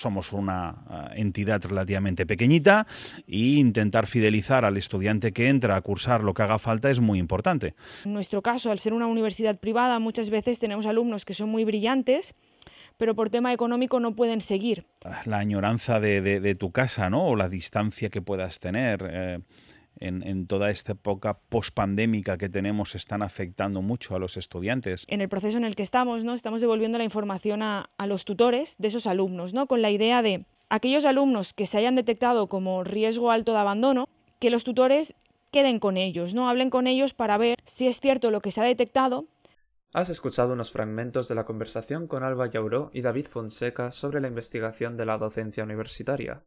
somos una eh, entidad relativamente pequeñita e intentar fidelizar al estudiante que entra a cursar lo que haga falta es muy importante. En nuestro caso, al ser una universidad privada, muchas veces tenemos alumnos que son muy brillantes, pero por tema económico no pueden seguir. La añoranza de, tu casa, ¿no? O la distancia que puedas tener. Eh, en, toda esta época pospandémica que tenemos están afectando mucho a los estudiantes. En el proceso en el que estamos, ¿no? Estamos devolviendo la información a, a los tutores de esos alumnos, ¿no? Con la idea de aquellos alumnos que se hayan detectado como riesgo alto de abandono, que los tutores queden con ellos, ¿no? Hablen con ellos para ver si es cierto lo que se ha detectado. Has escuchado unos fragmentos de la conversación con Alba Yauró y David Fonseca sobre la investigación de la docencia universitaria.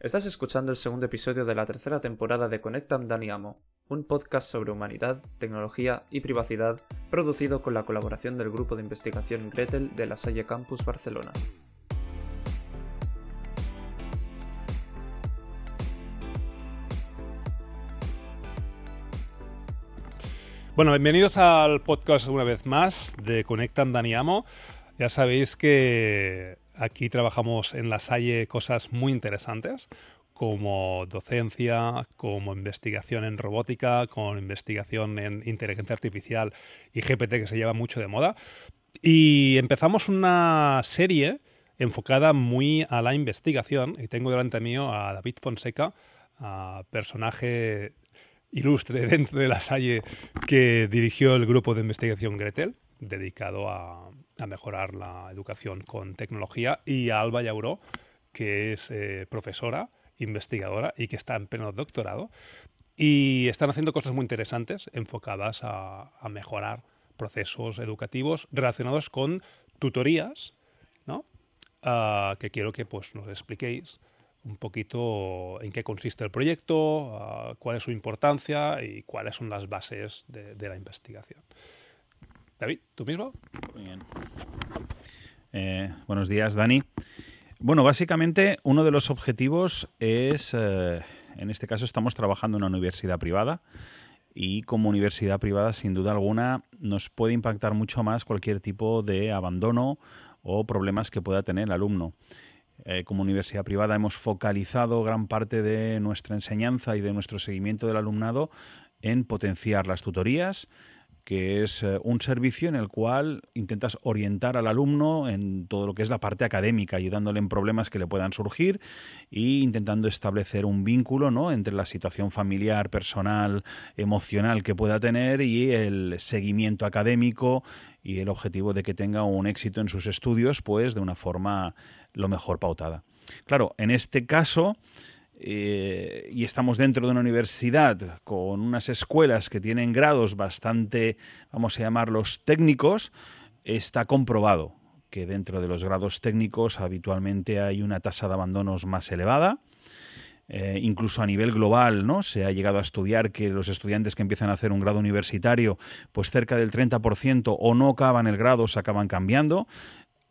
Estás escuchando el segundo episodio de la tercera temporada de Conectam Daniamo, un podcast sobre humanidad, tecnología y privacidad producido con la colaboración del grupo de investigación Gretel de la Salle Campus Barcelona. Bueno, bienvenidos al podcast una vez más de Conectam Daniamo. Ya sabéis que Aquí trabajamos en la Salle cosas muy interesantes como docencia, como investigación en robótica, con investigación en inteligencia artificial y GPT que se lleva mucho de moda. Y empezamos una serie enfocada muy a la investigación y tengo delante mío a David Fonseca, personaje ilustre dentro de la Salle que dirigió el grupo de investigación Gretel dedicado a, mejorar la educación con tecnología, y a Alba Yauró, que es eh, profesora, investigadora y que está en pleno doctorado. Y están haciendo cosas muy interesantes enfocadas a, mejorar procesos educativos relacionados con tutorías, ¿no? Ah, que quiero que pues, nos expliquéis un poquito en qué consiste el proyecto, ah, cuál es su importancia y cuáles son las bases de la investigación. David, ¿tú mismo? Eh, buenos días, Dani. Bueno, básicamente uno de los objetivos es, eh, en este caso estamos trabajando en una universidad privada y como universidad privada, sin duda alguna, nos puede impactar mucho más cualquier tipo de abandono o problemas que pueda tener el alumno. Eh, como universidad privada hemos focalizado gran parte de nuestra enseñanza y de nuestro seguimiento del alumnado en potenciar las tutorías, que es eh, un servicio en el cual intentas orientar al alumno en todo lo que es la parte académica, ayudándole en problemas que le puedan surgir e intentando establecer un vínculo ¿no? entre la situación familiar, personal, emocional que pueda tener y el seguimiento académico y el objetivo de que tenga un éxito en sus estudios, pues de una forma lo mejor pautada. Claro, en este caso, eh, y estamos dentro de una universidad con unas escuelas que tienen grados bastante, vamos a llamarlos técnicos, está comprobado que dentro de los grados técnicos habitualmente hay una tasa de abandonos más elevada. Eh, incluso a nivel global, ¿no? Se ha llegado a estudiar que los estudiantes que empiezan a hacer un grado universitario, pues cerca del 30% o no acaban el grado, se acaban cambiando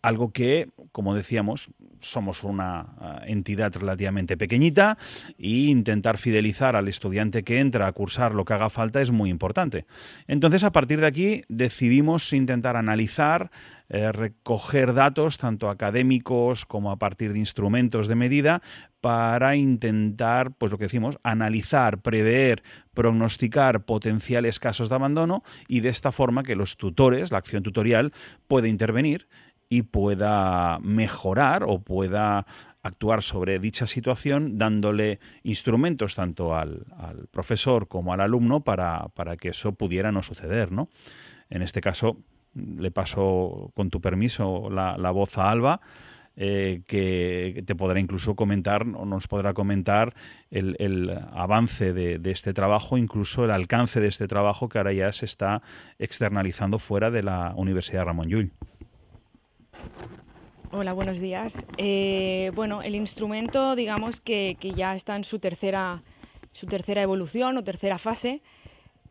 algo que, como decíamos, somos una eh, entidad relativamente pequeñita e intentar fidelizar al estudiante que entra a cursar lo que haga falta es muy importante. Entonces, a partir de aquí, decidimos intentar analizar, eh, recoger datos, tanto académicos como a partir de instrumentos de medida, para intentar, pues lo que decimos, analizar, prever, prognosticar potenciales casos de abandono y de esta forma que los tutores, la acción tutorial, puede intervenir y pueda mejorar o pueda actuar sobre dicha situación dándole instrumentos tanto al, profesor como al alumno para, que eso pudiera no suceder, ¿no? En este caso, le paso con tu permiso la, voz a Alba, eh, que te podrá incluso comentar o nos podrá comentar el, avance de, de, este trabajo, incluso el alcance de este trabajo que ahora ya se está externalizando fuera de la Universidad Ramón Llull. Hola, buenos días. Eh, bueno, el instrumento, digamos que, ya está en su tercera, su tercera evolución o tercera fase.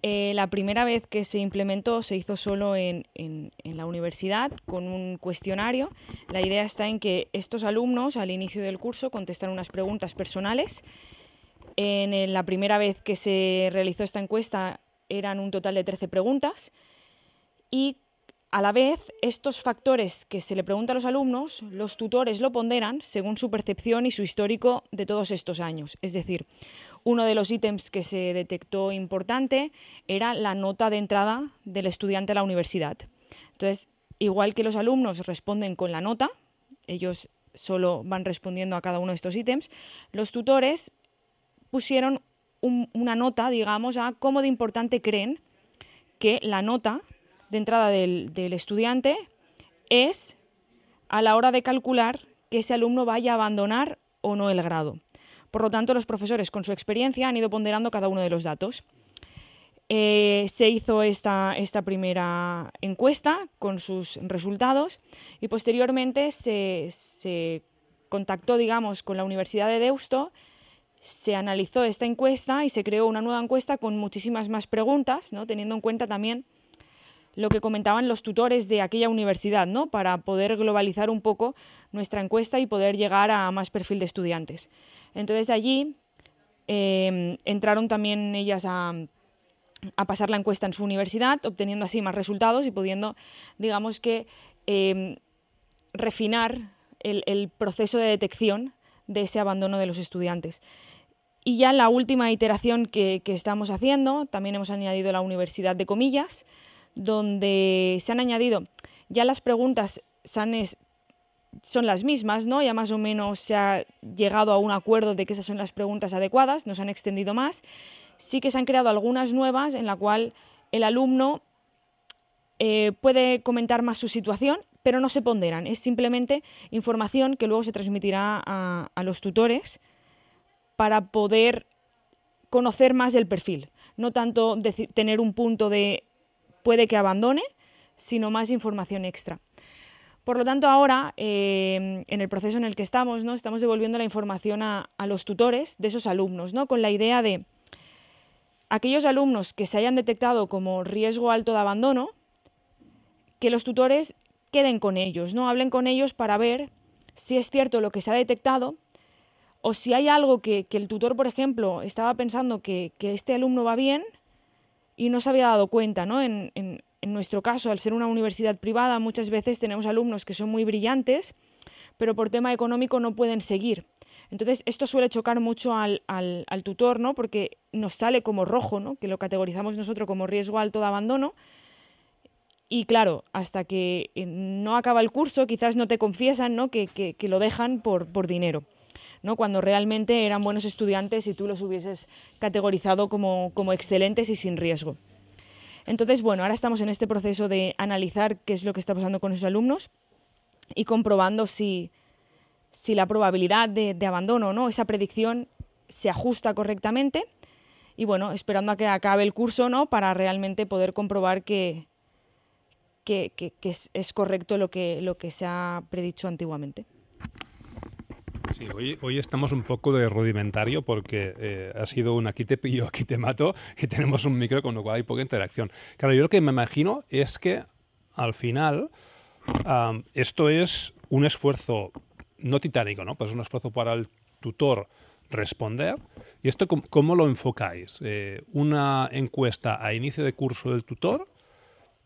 Eh, la primera vez que se implementó se hizo solo en, la universidad con un cuestionario. La idea está en que estos alumnos al inicio del curso contestan unas preguntas personales. En la primera vez que se realizó esta encuesta eran un total de 13 preguntas y a la vez, estos factores que se le pregunta a los alumnos, los tutores lo ponderan según su percepción y su histórico de todos estos años. Es decir, uno de los ítems que se detectó importante era la nota de entrada del estudiante a la universidad. Entonces, igual que los alumnos responden con la nota, ellos solo van respondiendo a cada uno de estos ítems, los tutores pusieron una nota, digamos, a cómo de importante creen que la nota de entrada del, estudiante es a la hora de calcular que ese alumno vaya a abandonar o no el grado. Por lo tanto, los profesores, con su experiencia, han ido ponderando cada uno de los datos. Eh, se hizo esta, esta, primera encuesta con sus resultados y posteriormente se, se, contactó, digamos, con la Universidad de Deusto, se analizó esta encuesta y se creó una nueva encuesta con muchísimas más preguntas, ¿no? teniendo en cuenta también lo que comentaban los tutores de aquella universidad, ¿no? Para poder globalizar un poco nuestra encuesta y poder llegar a más perfil de estudiantes. Entonces allí eh, entraron también ellas a, pasar la encuesta en su universidad, obteniendo así más resultados y pudiendo, digamos que, eh, refinar el, proceso de detección de ese abandono de los estudiantes. Y ya en la última iteración que estamos haciendo, también hemos añadido la universidad de comillas, donde se han añadido ya las preguntas son las mismas, ¿no? Ya más o menos se ha llegado a un acuerdo de que esas son las preguntas adecuadas, no se han extendido más. Sí que se han creado algunas nuevas en la cual el alumno eh, puede comentar más su situación, pero no se ponderan. Es simplemente información que luego se transmitirá a los tutores para poder conocer más el perfil. No tanto tener un punto de puede que abandone, sino más información extra. Por lo tanto, ahora, eh, en el proceso en el que estamos, ¿no? estamos devolviendo la información a, los tutores de esos alumnos, ¿no? con la idea de aquellos alumnos que se hayan detectado como riesgo alto de abandono, que los tutores queden con ellos, ¿no? hablen con ellos para ver si es cierto lo que se ha detectado o si hay algo que, el tutor, por ejemplo, estaba pensando que, que este alumno va bien y no se había dado cuenta, ¿no? En, en, nuestro caso, al ser una universidad privada, muchas veces tenemos alumnos que son muy brillantes, pero por tema económico no pueden seguir. Entonces, esto suele chocar mucho al, al, al, tutor, ¿no? Porque nos sale como rojo, ¿no? Que lo categorizamos nosotros como riesgo alto de abandono. Y claro, hasta que no acaba el curso, quizás no te confiesan, ¿no? Que, lo dejan por dinero cuando realmente eran buenos estudiantes y tú los hubieses categorizado como, excelentes y sin riesgo. Entonces, bueno, ahora estamos en este proceso de analizar qué es lo que está pasando con esos alumnos y comprobando si, la probabilidad de, abandono o no, esa predicción se ajusta correctamente y bueno, esperando a que acabe el curso, ¿no? Para realmente poder comprobar que, es, correcto lo que se ha predicho antiguamente. Sí, hoy, estamos un poco de rudimentario porque eh, ha sido un aquí te pillo, aquí te mato y tenemos un micro con lo cual hay poca interacción. Claro, yo lo que me imagino es que al final esto es un esfuerzo no titánico, ¿no? Pues un esfuerzo para el tutor responder. ¿Y esto cómo, lo enfocáis? Eh, ¿Una encuesta a inicio de curso del tutor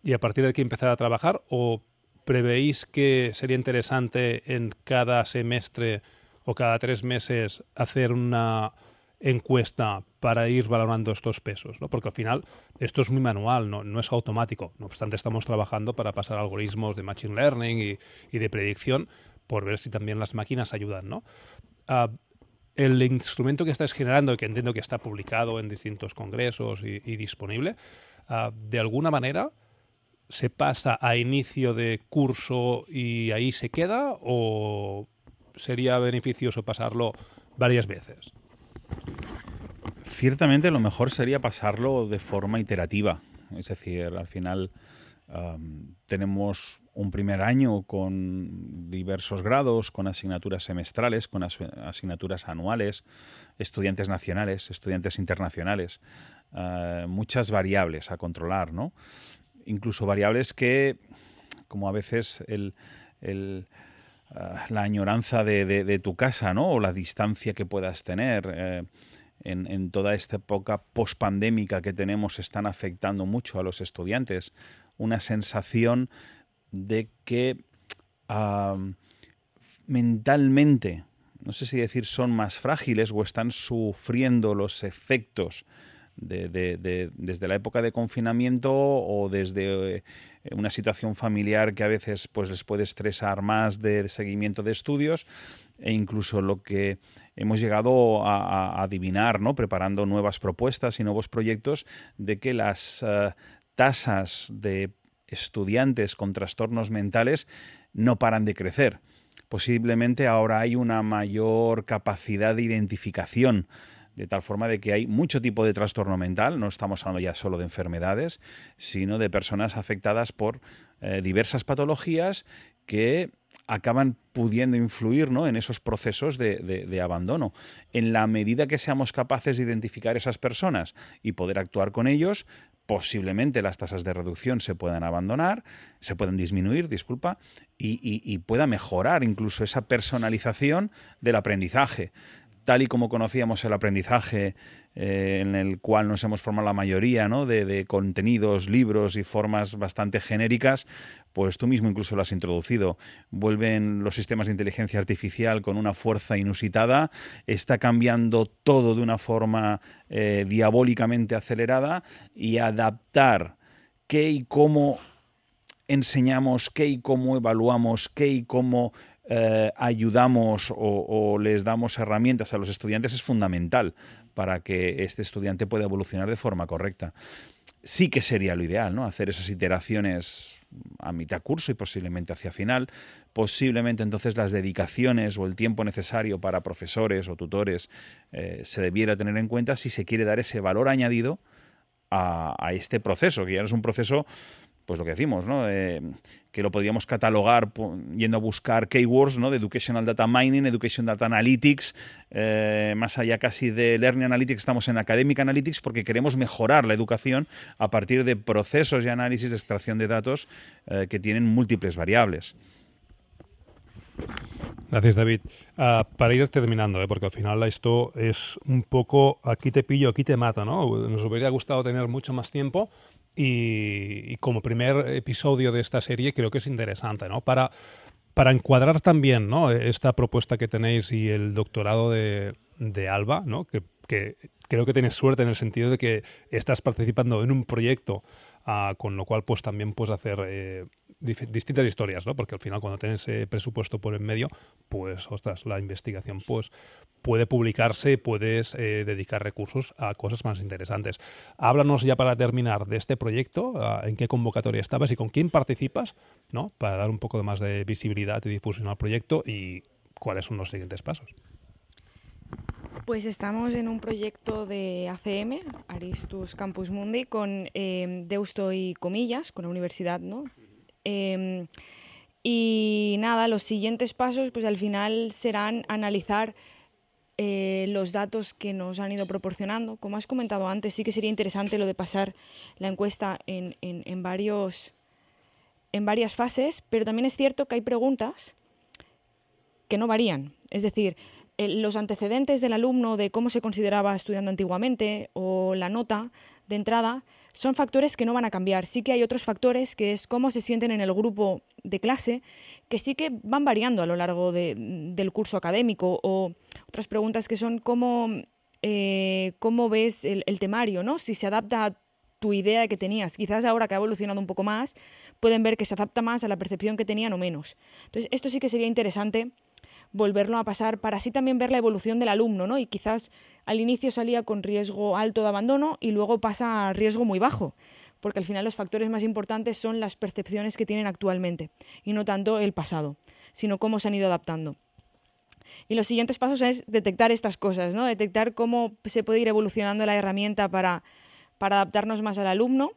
y a partir de aquí empezar a trabajar? ¿O prevéis que sería interesante en cada semestre o cada tres meses hacer una encuesta para ir valorando estos pesos, ¿no? porque al final esto es muy manual, no, no es automático. No obstante, estamos trabajando para pasar algoritmos de Machine Learning y, de predicción por ver si también las máquinas ayudan. ¿no? Ah, el instrumento que estáis generando, que entiendo que está publicado en distintos congresos y, disponible, ah, de alguna manera se pasa a inicio de curso y ahí se queda o sería beneficioso pasarlo varias veces. Ciertamente lo mejor sería pasarlo de forma iterativa. Es decir, al final tenemos un primer año con diversos grados, con asignaturas semestrales, con asignaturas anuales, estudiantes nacionales, estudiantes internacionales, ah, muchas variables a controlar, ¿no? Incluso variables que, como a veces el Ah, la añoranza de, tu casa, ¿no? O la distancia que puedas tener. Eh, en, toda esta época pospandémica que tenemos están afectando mucho a los estudiantes. Una sensación de que mentalmente, no sé si decir son más frágiles o están sufriendo los efectos de, desde la época de confinamiento o desde eh, una situación familiar que a veces pues les puede estresar más de, seguimiento de estudios e incluso lo que hemos llegado a, adivinar, ¿no? preparando nuevas propuestas y nuevos proyectos de que las eh, tasas de estudiantes con trastornos mentales no paran de crecer. Posiblemente ahora hay una mayor capacidad de identificación de tal forma de que hay mucho tipo de trastorno mental, no estamos hablando ya solo de enfermedades, sino de personas afectadas por eh, diversas patologías que acaban pudiendo influir ¿no? en esos procesos de, de, abandono. En la medida que seamos capaces de identificar esas personas y poder actuar con ellos, posiblemente las tasas de reducción se puedan abandonar, se puedan disminuir, disculpa, y, y pueda mejorar incluso esa personalización del aprendizaje tal y como conocíamos el aprendizaje eh, en el cual nos hemos formado la mayoría ¿no? de, contenidos, libros y formas bastante genéricas, pues tú mismo incluso lo has introducido. Vuelven los sistemas de inteligencia artificial con una fuerza inusitada, está cambiando todo de una forma eh, diabólicamente acelerada y adaptar qué y cómo enseñamos, qué y cómo evaluamos, qué y cómo eh, ayudamos o, les damos herramientas a los estudiantes es fundamental para que este estudiante pueda evolucionar de forma correcta. Sí que sería lo ideal, ¿no? Hacer esas iteraciones a mitad curso y posiblemente hacia final. Posiblemente entonces las dedicaciones o el tiempo necesario para profesores o tutores eh, se debiera tener en cuenta si se quiere dar ese valor añadido a, a, este proceso, que ya no es un proceso pues lo que decimos, ¿no? Eh, que lo podríamos catalogar yendo a buscar keywords, ¿no? De Educational Data Mining, Education Data Analytics, eh, más allá casi de Learning Analytics, estamos en Academic Analytics porque queremos mejorar la educación a partir de procesos y análisis de extracción de datos eh, que tienen múltiples variables. Gracias, David. Ah, para ir terminando, porque al final esto es un poco aquí te pillo, aquí te mato, ¿no? Nos hubiera gustado tener mucho más tiempo, y, como primer episodio de esta serie creo que es interesante, ¿no? Para, para encuadrar también ¿no? esta propuesta que tenéis y el doctorado de, de Alba, ¿no? que, que creo que tienes suerte en el sentido de que estás participando en un proyecto Ah, con lo cual pues también puedes hacer eh, distintas historias, ¿no? Porque al final cuando tienes presupuesto por en medio, pues, ostras, la investigación pues puede publicarse, puedes eh, dedicar recursos a cosas más interesantes. Háblanos ya para terminar de este proyecto, ah, en qué convocatoria estabas y con quién participas, ¿no? Para dar un poco más de visibilidad y difusión al proyecto y cuáles son los siguientes pasos. Pues estamos en un proyecto de ACM, Aristus Campus Mundi, con eh, Deusto y Comillas, con la universidad, ¿no? Em, y nada, los siguientes pasos, pues al final serán analizar eh, los datos que nos han ido proporcionando. Como has comentado antes, sí que sería interesante lo de pasar la encuesta en, en varios, en varias fases, pero también es cierto que hay preguntas que no varían. Es decir, los antecedentes del alumno de cómo se consideraba estudiando antiguamente o la nota de entrada son factores que no van a cambiar. Sí que hay otros factores que es cómo se sienten en el grupo de clase que sí que van variando a lo largo del curso académico o otras preguntas que son cómo, eh, cómo ves el, el, temario, ¿no? Si se adapta a tu idea que tenías. Quizás ahora que ha evolucionado un poco más, pueden ver que se adapta más a la percepción que tenían o menos. Entonces, esto sí que sería interesante volverlo a pasar para así también ver la evolución del alumno, ¿no? Y quizás al inicio salía con riesgo alto de abandono y luego pasa a riesgo muy bajo, porque al final los factores más importantes son las percepciones que tienen actualmente y no tanto el pasado, sino cómo se han ido adaptando. Y los siguientes pasos es detectar estas cosas, ¿no? Detectar cómo se puede ir evolucionando la herramienta para, adaptarnos más al alumno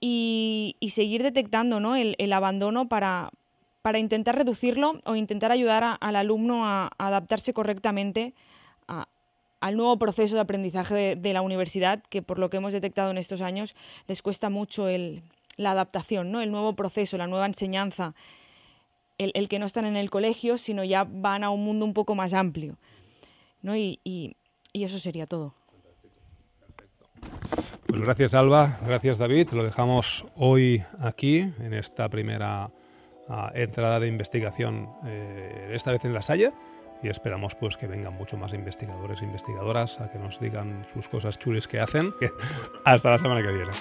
y, seguir detectando ¿no? el abandono para, para intentar reducirlo o intentar ayudar al alumno a, adaptarse correctamente al nuevo proceso de aprendizaje de, la universidad, que por lo que hemos detectado en estos años les cuesta mucho la adaptación, ¿no? el nuevo proceso, la nueva enseñanza, el, que no están en el colegio, sino ya van a un mundo un poco más amplio. ¿no? y eso sería todo. Pues gracias Alba, gracias David. Lo dejamos hoy aquí en esta primera uh, entrada de investigación, eh, esta vez en la Salle. Y esperamos pues que vengan mucho más investigadores e investigadoras a que nos digan sus cosas chules que hacen. Hasta la semana que viene.